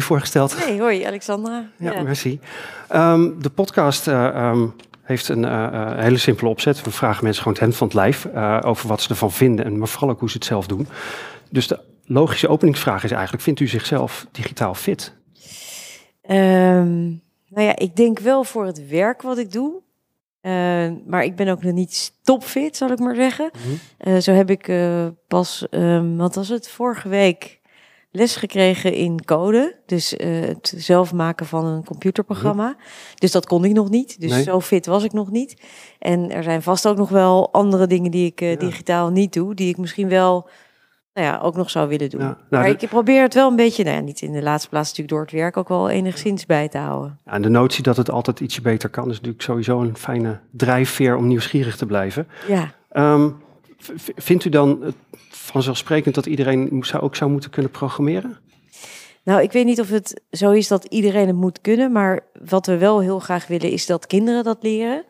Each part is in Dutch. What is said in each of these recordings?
u voorgesteld. Nee, hoi, Alexandra. Ja, merci. Ehm, de podcast eh, ehm, heeft een eh, hele simpele opzet. We vragen mensen gewoon het hemd van het lijf over wat ze ervan vinden en maar vooral ook hoe ze het zelf doen. Dus de logische openingsvraag is eigenlijk, vindt u zichzelf digitaal fit? Ehm, nou ja, ik denk wel voor het werk wat ik doe. Uh, maar ik ben ook nog niet topfit, zal ik maar zeggen. Mhm. Uh, zo heb ik uh, pas, wat was het, vorige week les gekregen in code. Dus het zelf maken van een computerprogramma. Mhm. Dus dat kon ik nog niet. Dus zo fit was ik nog niet. En er zijn vast ook nog wel andere dingen die ik ja. digitaal niet doe. Die ik misschien wel nou ja, ook nog zou willen doen. nou, maar ik probeer het wel een beetje, nou ja, niet in de laatste plaats natuurlijk door het werk ook wel enigszins bij te houden. Ja, en de notie dat het altijd ietsje beter kan is natuurlijk sowieso een fijne drijfveer om nieuwsgierig te blijven. Ja. Um, vindt u dan vanzelfsprekend dat iedereen zou, ook zou moeten kunnen programmeren? Nou, ik weet niet of het zo is dat iedereen het moet kunnen, maar wat we wel heel graag willen is dat kinderen dat leren.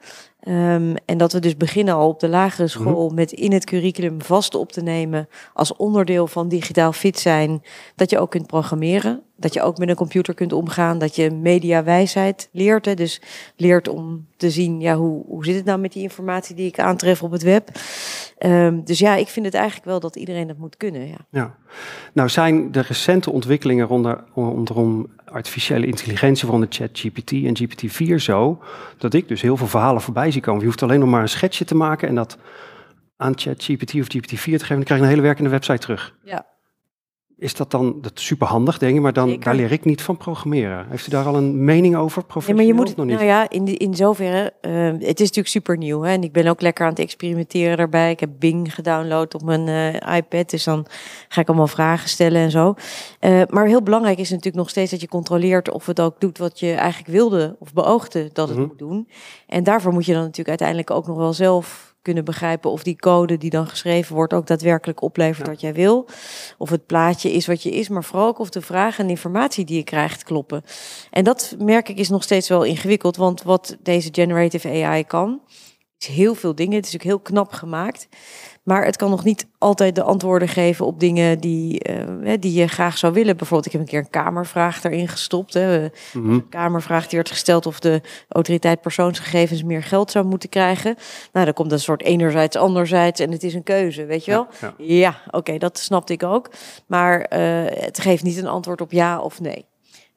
Um, en dat we dus beginnen al op de lagere mhm. school met in het curriculum vast op te nemen als onderdeel van digitaal fit zijn, dat je ook kunt programmeren, dat je ook met een computer kunt omgaan, dat je mediawijsheid leert. Hè, dus leert om te zien, ja, hoe, hoe zit het nou met die informatie die ik aantref op het web. Um, dus ja, ik vind het eigenlijk wel dat iedereen dat moet kunnen. Ja. ja. Nou zijn de recente ontwikkelingen rondom, rondom artificiële intelligentie, waaronder ChatGPT en GPT-4 zo, dat ik dus heel veel verhalen voorbij zie komen. Je hoeft alleen nog maar een schetsje te maken en dat aan ChatGPT of GPT-4 te geven, dan krijg je een hele werkende website terug. Ja, is dat dan dat superhandig, denk je, maar dan, daar leer ik niet van programmeren. Heeft u daar al een mening over? Ja, maar je moet, nog niet? Nou ja, in, in zoverre, uh, het is natuurlijk super nieuw. Hè? En ik ben ook lekker aan het experimenteren daarbij. Ik heb Bing gedownload op mijn uh, iPad, dus dan ga ik allemaal vragen stellen en zo. Uh, maar heel belangrijk is natuurlijk nog steeds dat je controleert of het ook doet wat je eigenlijk wilde of beoogde dat het mm moet doen. En daarvoor moet je dan natuurlijk uiteindelijk ook nog wel zelf kunnen begrijpen of die code die dan geschreven wordt ook daadwerkelijk oplevert wat jij wil. Of het plaatje is wat je is, maar vooral ook of de vragen en informatie die je krijgt kloppen. En dat merk ik is nog steeds wel ingewikkeld, want wat deze generative AI kan, is heel veel dingen. Het is ook heel knap gemaakt. Maar het kan nog niet altijd de antwoorden geven op dingen die, uh, die je graag zou willen. Bijvoorbeeld, ik heb een keer een kamervraag erin gestopt. Hè. Mhm. Een kamervraag die werd gesteld of de autoriteit persoonsgegevens meer geld zou moeten krijgen. Nou, dan komt een soort enerzijds, anderzijds en het is een keuze, weet je wel? Ja, oké, dat snapte ik ook. Maar uh, het geeft niet een antwoord op ja of nee.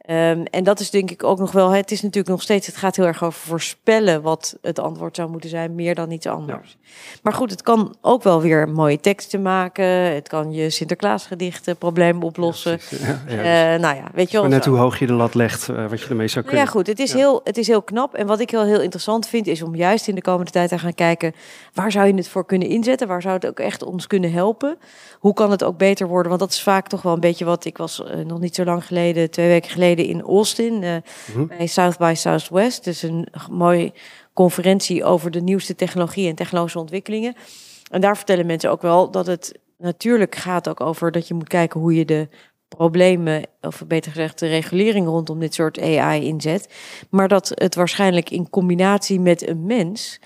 Um, en dat is denk ik ook nog wel. Het is natuurlijk nog steeds. Het gaat heel erg over voorspellen wat het antwoord zou moeten zijn, meer dan iets anders. Maar goed, het kan ook wel weer mooie teksten maken. Het kan je Sinterklaasgedichten probleem oplossen. Ja, uh, nou ja, weet je wel. net hoe hoog je de lat legt, uh, wat je ermee zou kunnen. Ja, goed. Het is, Heel, het is heel knap. En wat ik wel heel interessant vind, is om juist in de komende tijd te gaan kijken. Waar zou je het voor kunnen inzetten? Waar zou het ook echt ons kunnen helpen? Hoe kan het ook beter worden? Want dat is vaak toch wel een beetje wat ik was uh, nog niet zo lang geleden, twee weken geleden in Austin uh, bij South by Southwest. Dus een mooie conferentie over de nieuwste technologie en technologische ontwikkelingen. En daar vertellen mensen ook wel dat het natuurlijk gaat ook over dat je moet kijken hoe je de problemen, of beter gezegd de regulering rondom dit soort AI inzet. Maar dat het waarschijnlijk in combinatie met een mens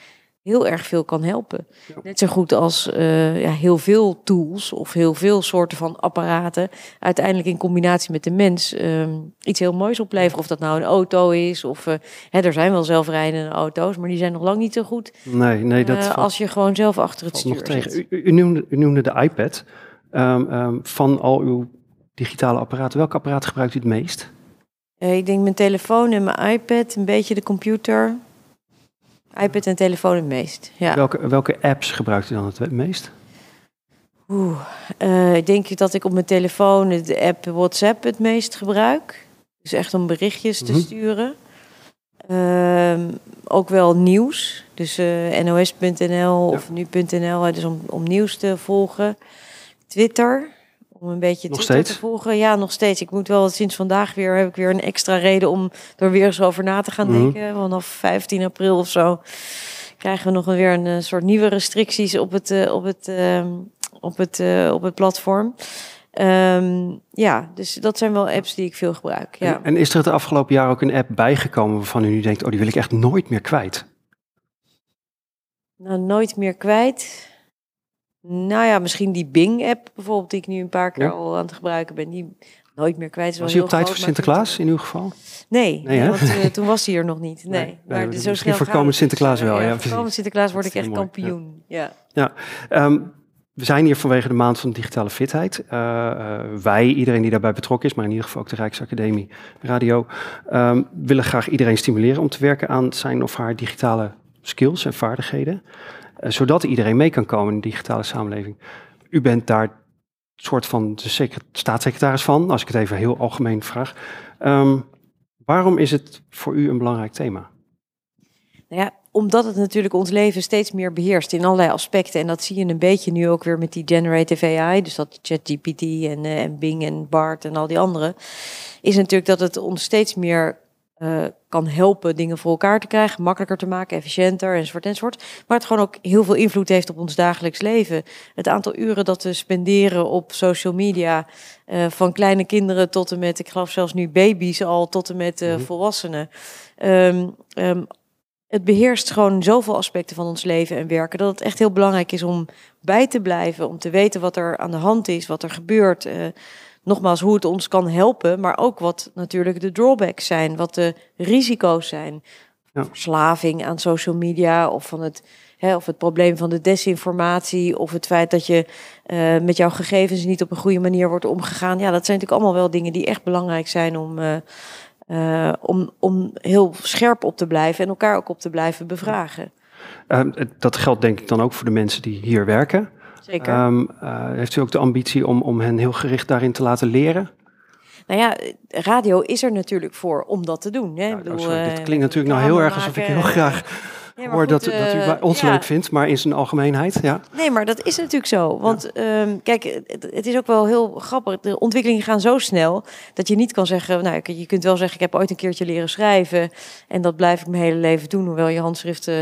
heel erg veel kan helpen. Net zo goed als uh, ja, heel veel tools of heel veel soorten van apparaten uiteindelijk in combinatie met de mens um, iets heel moois opleveren. Of dat nou een auto is of uh, hè, er zijn wel zelfrijdende auto's, maar die zijn nog lang niet zo goed. Nee, nee, dat uh, als je gewoon zelf achter het stuur zit. U, u, noemde, u noemde de iPad. Um, um, van al uw digitale apparaten, welk apparaat gebruikt u het meest? ik denk mijn telefoon en mijn iPad, een beetje de computer iPad en telefoon het meest. Ja. Welke, welke apps gebruikt u dan het meest? Oeh, uh, ik denk dat ik op mijn telefoon de app WhatsApp het meest gebruik. Dus echt om berichtjes te mhm. sturen. Uh, ook wel nieuws. Dus uh, nos.nl of nu.nl, dus om, om nieuws te volgen. Twitter om een beetje nog steeds? te volgen. Ja, nog steeds. Ik moet wel sinds vandaag weer heb ik weer een extra reden om er weer eens over na te gaan mhm. denken. Vanaf 15 april of zo krijgen we nog weer een, een soort nieuwe restricties op het, uh, op het, uh, op het, uh, op het platform. Um, ja, dus dat zijn wel apps die ik veel gebruik. Ja. En, en, is er het afgelopen jaar ook een app bijgekomen waarvan u nu denkt, oh die wil ik echt nooit meer kwijt? Nou, nooit meer kwijt. Nou ja, misschien die Bing-app bijvoorbeeld, die ik nu een paar keer al aan het gebruiken ben. Die nooit meer kwijt. Is Was hij op tijd voor groot, Sinterklaas in uw geval? Nee, want eh, toen was hij er nog niet. Nee, Nee, maar nee, dus zo misschien snel voor komend gaat het. Sinterklaas wel, ja, komend Sinterklaas word ik echt mooi, ja. kampioen. Ja. Ehm, we zijn hier vanwege de maand van digitale fitheid. Eh, eh, wij, iedereen die daarbij betrokken is, maar in ieder geval ook de Rijksacademie Radio, ehm, willen graag iedereen stimuleren om te werken aan zijn of haar digitale skills en vaardigheden. Eh, zodat iedereen mee kan komen in de digitale samenleving. U bent daar soort van de secre- staatssecretaris van, als ik het even heel algemeen vraag. Ehm, waarom is het voor u een belangrijk thema? Nou ja, omdat het natuurlijk ons leven steeds meer beheerst in allerlei aspecten. En dat zie je een beetje nu ook weer met die generative AI. Dus dat ChatGPT en, eh, en Bing en BART en al die andere. Is natuurlijk dat het ons steeds meer eh, kan helpen dingen voor elkaar te krijgen. Makkelijker te maken, efficiënter enzovoort enzovoort. Maar het gewoon ook heel veel invloed heeft op ons dagelijks leven. Het aantal uren dat we spenderen op social media. eh, van kleine kinderen tot en met, ik geloof zelfs nu baby's al, tot en met eh, Mhm. volwassenen. Ehm, ehm, het beheerst gewoon zoveel aspecten van ons leven en werken dat het echt heel belangrijk is om bij te blijven, om te weten wat er aan de hand is, wat er gebeurt. Nogmaals, hoe het ons kan helpen, maar ook wat natuurlijk de drawbacks zijn, wat de risico's zijn. Ja. Verslaving aan social media of van het, of het probleem van de desinformatie of het feit dat je eh, met jouw gegevens niet op een goede manier wordt omgegaan. Ja, dat zijn natuurlijk allemaal wel dingen die echt belangrijk zijn om. eh, eh, om, om heel scherp op te blijven en elkaar ook op te blijven bevragen. Ehm, dat geldt denk ik dan ook voor de mensen die hier werken. Zeker. Ehm, eh, heeft u ook de ambitie om, om hen heel gericht daarin te laten leren? nou ja, radio is er natuurlijk voor om dat te doen. Hè? Ik Ja, bedoel, sorry, dit eh, klinkt natuurlijk nou heel erg alsof ik heel graag eh, ja, hoor goed, dat, dat u eh, bij ons ja. leuk vindt, maar in zijn algemeenheid. Ja. Nee, maar dat is natuurlijk zo. Want ehm, kijk, het, het is ook wel heel grappig. De ontwikkelingen gaan zo snel dat je niet kan zeggen. Nou, je kunt wel zeggen, ik heb ooit een keertje leren schrijven. En dat blijf ik mijn hele leven doen. Hoewel je handschrift eh,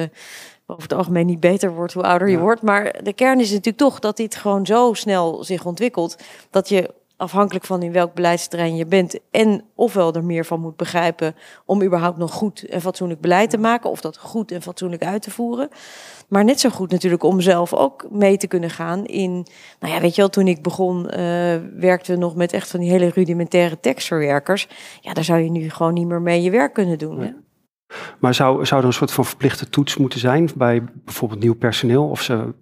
over het algemeen niet beter wordt hoe ouder je Ja. wordt. Maar de kern is natuurlijk toch dat dit gewoon zo snel zich ontwikkelt. Dat je afhankelijk van in welk beleidsterrein je bent. En ofwel er meer van moet begrijpen om überhaupt nog goed en fatsoenlijk beleid te maken. Of dat goed en fatsoenlijk uit te voeren. Maar net zo goed natuurlijk om zelf ook mee te kunnen gaan in... Nou ja, weet je wel, toen ik begon eh, werkten we nog met echt van die hele rudimentaire tekstverwerkers. Ja, daar zou je nu gewoon niet meer mee je werk kunnen doen. Nee. Maar zou, zou er een soort van verplichte toets moeten zijn bij bijvoorbeeld nieuw personeel? Of ze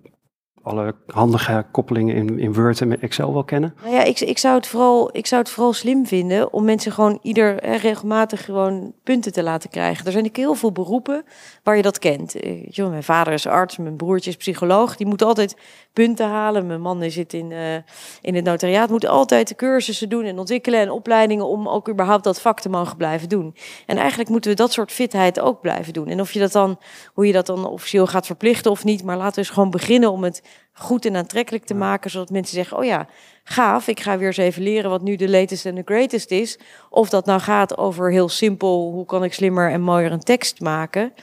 alle handige koppelingen in, in Word en Excel wel kennen? Nou ja, ik, ik, zou het vooral, ik zou het vooral slim vinden om mensen gewoon ieder regelmatig gewoon punten te laten krijgen. Er zijn natuurlijk heel veel beroepen waar je dat kent. Eh, wel, mijn vader is arts, mijn broertje is psycholoog. Die moeten altijd punten halen. Mijn man zit in, eh, in het notariaat. Moet altijd de cursussen doen en ontwikkelen en opleidingen om ook überhaupt dat vak te mogen blijven doen. En eigenlijk moeten we dat soort fitheid ook blijven doen. En of je dat dan, hoe je dat dan officieel gaat verplichten of niet, maar laten we eens gewoon beginnen om het goed en aantrekkelijk te maken, zodat mensen zeggen, oh ja, gaaf, ik ga weer eens even leren wat nu de latest en de greatest is. Of dat nou gaat over heel simpel, hoe kan ik slimmer en mooier een tekst maken,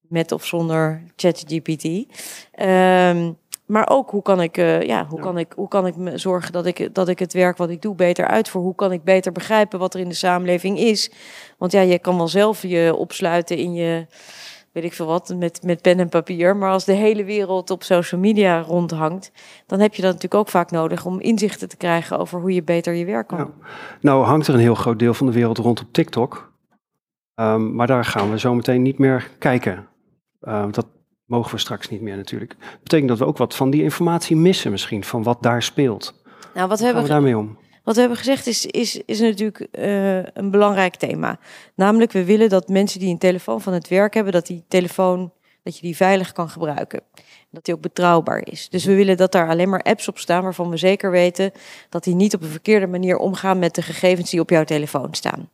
met of zonder ChatGPT. Ehm, maar ook hoe kan ik, eh, ja, hoe Ja. kan ik, hoe kan ik me zorgen dat ik, dat ik het werk wat ik doe beter uitvoer? Hoe kan ik beter begrijpen wat er in de samenleving is? Want ja, je kan wel zelf je opsluiten in je, weet ik veel wat, met, met pen en papier. Maar als de hele wereld op social media rondhangt, dan heb je dat natuurlijk ook vaak nodig om inzichten te krijgen over hoe je beter je werk kan doen. Nou hangt er een heel groot deel van de wereld rond op TikTok. Ehm, maar daar gaan we zo meteen niet meer kijken. Ehm, dat mogen we straks niet meer natuurlijk. Dat betekent dat we ook wat van die informatie missen misschien, van wat daar speelt. Nou, wat Hoe hebben gaan we daarmee om? Wat we hebben gezegd is, is, is natuurlijk eh, een belangrijk thema. Namelijk, we willen dat mensen die een telefoon van het werk hebben, dat die telefoon, dat je die veilig kan gebruiken. Dat die ook betrouwbaar is. Dus we willen dat daar alleen maar apps op staan waarvan we zeker weten dat die niet op een verkeerde manier omgaan met de gegevens die op jouw telefoon staan.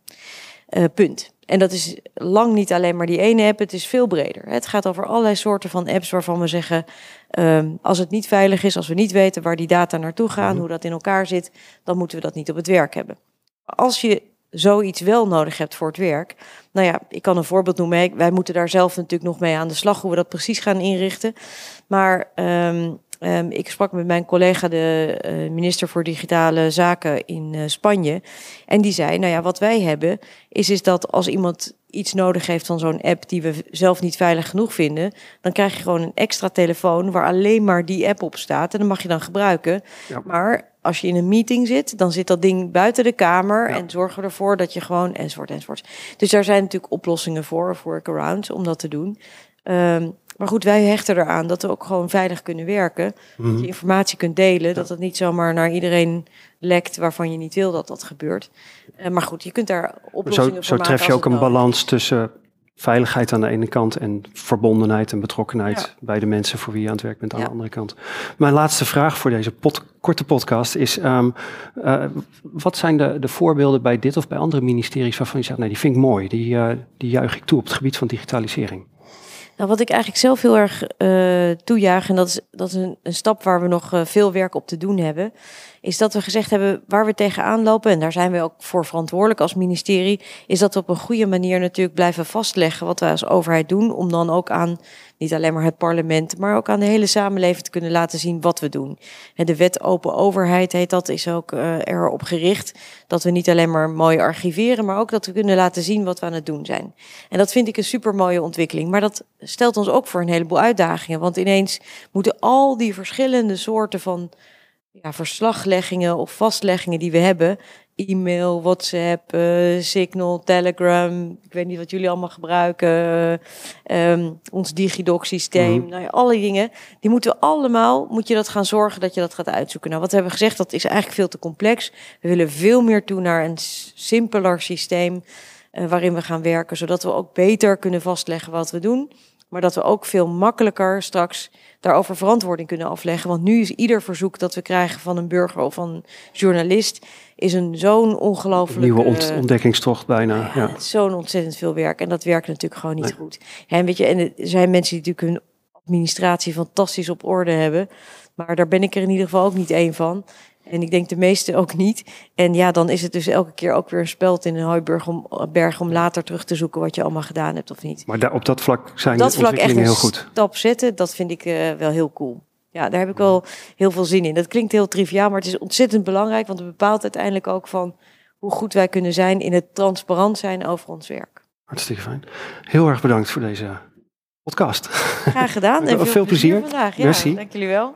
Eh, punt. En dat is lang niet alleen maar die ene app, het is veel breder. Het gaat over allerlei soorten van apps waarvan we zeggen, ehm, als het niet veilig is, als we niet weten waar die data naartoe gaan, Mhm. hoe dat in elkaar zit, dan moeten we dat niet op het werk hebben. Als je zoiets wel nodig hebt voor het werk, nou ja, ik kan een voorbeeld noemen. Wij moeten daar zelf natuurlijk nog mee aan de slag, hoe we dat precies gaan inrichten. Maar ehm, ehm, ik sprak met mijn collega, de eh, minister voor Digitale Zaken in eh, Spanje. En die zei, nou ja, wat wij hebben, is, is dat als iemand iets nodig heeft van zo'n app die we zelf niet veilig genoeg vinden, dan krijg je gewoon een extra telefoon waar alleen maar die app op staat. En dan mag je dan gebruiken. Ja. Maar als je in een meeting zit, dan zit dat ding buiten de kamer Ja. en zorgen we ervoor dat je gewoon enzovoort enzovoort. Dus daar zijn natuurlijk oplossingen voor, of workarounds, om dat te doen. Ehm, maar goed, wij hechten eraan dat we ook gewoon veilig kunnen werken. Mhm. Dat je informatie kunt delen, dat het niet zomaar naar iedereen lekt waarvan je niet wil dat dat gebeurt. Eh, maar goed, je kunt daar oplossingen Zo, voor zo tref je ook een balans tussen veiligheid aan de ene kant en verbondenheid en betrokkenheid Ja. bij de mensen voor wie je aan het werk bent aan Ja. de andere kant. Mijn laatste vraag voor deze pod- korte podcast is: ehm, eh, wat zijn de, de voorbeelden bij dit of bij andere ministeries waarvan je zegt, nee, die vind ik mooi, die, eh, die juich ik toe op het gebied van digitalisering? Nou, wat ik eigenlijk zelf heel erg toejuich, en dat is, dat is een, een stap waar we nog eh, veel werk op te doen hebben, is dat we gezegd hebben waar we tegenaan lopen, en daar zijn we ook voor verantwoordelijk als ministerie, is dat we op een goede manier natuurlijk blijven vastleggen wat wij als overheid doen, om dan ook aan niet alleen maar het parlement, maar ook aan de hele samenleving te kunnen laten zien wat we doen. En de wet open overheid heet dat, is ook eh, erop gericht dat we niet alleen maar mooi archiveren, maar ook dat we kunnen laten zien wat we aan het doen zijn. En dat vind ik een super mooie ontwikkeling. Maar dat stelt ons ook voor een heleboel uitdagingen. Want ineens moeten al die verschillende soorten van ja, verslagleggingen of vastleggingen die we hebben. E-mail, WhatsApp, eh, Signal, Telegram. Ik weet niet wat jullie allemaal gebruiken. eh, ehm, ons DigiDoc-systeem. Mhm. Nou ja, alle dingen. Die moeten we allemaal, moet je dat gaan zorgen dat je dat gaat uitzoeken. Nou, wat we hebben gezegd, dat is eigenlijk veel te complex. We willen veel meer toe naar een simpeler systeem eh, waarin we gaan werken, zodat we ook beter kunnen vastleggen wat we doen. Maar dat we ook veel makkelijker straks daarover verantwoording kunnen afleggen. Want nu is ieder verzoek dat we krijgen van een burger of van een journalist, is een zo'n ongelooflijk. nieuwe ont- ontdekkingstocht bijna. ja, zo'n ontzettend veel werk. En dat werkt natuurlijk gewoon niet Nee. goed. En weet je, en er zijn mensen die natuurlijk hun administratie fantastisch op orde hebben. Maar daar ben ik er in ieder geval ook niet één van. En ik denk de meeste ook niet. En ja, dan is het dus elke keer ook weer een speld in een hooiberg om, berg om later terug te zoeken wat je allemaal gedaan hebt of niet. Maar daar, op dat vlak zijn dat de ontwikkelingen heel goed. stap zetten, dat vind ik eh, wel heel cool. Ja, daar heb ik wel heel veel zin in. Dat klinkt heel triviaal, maar het is ontzettend belangrijk. Want het bepaalt uiteindelijk ook van hoe goed wij kunnen zijn in het transparant zijn over ons werk. Hartstikke fijn. Heel erg bedankt voor deze podcast. Graag gedaan. En Veel veel, plezier. plezier vandaag. Ja, Merci. dank jullie wel.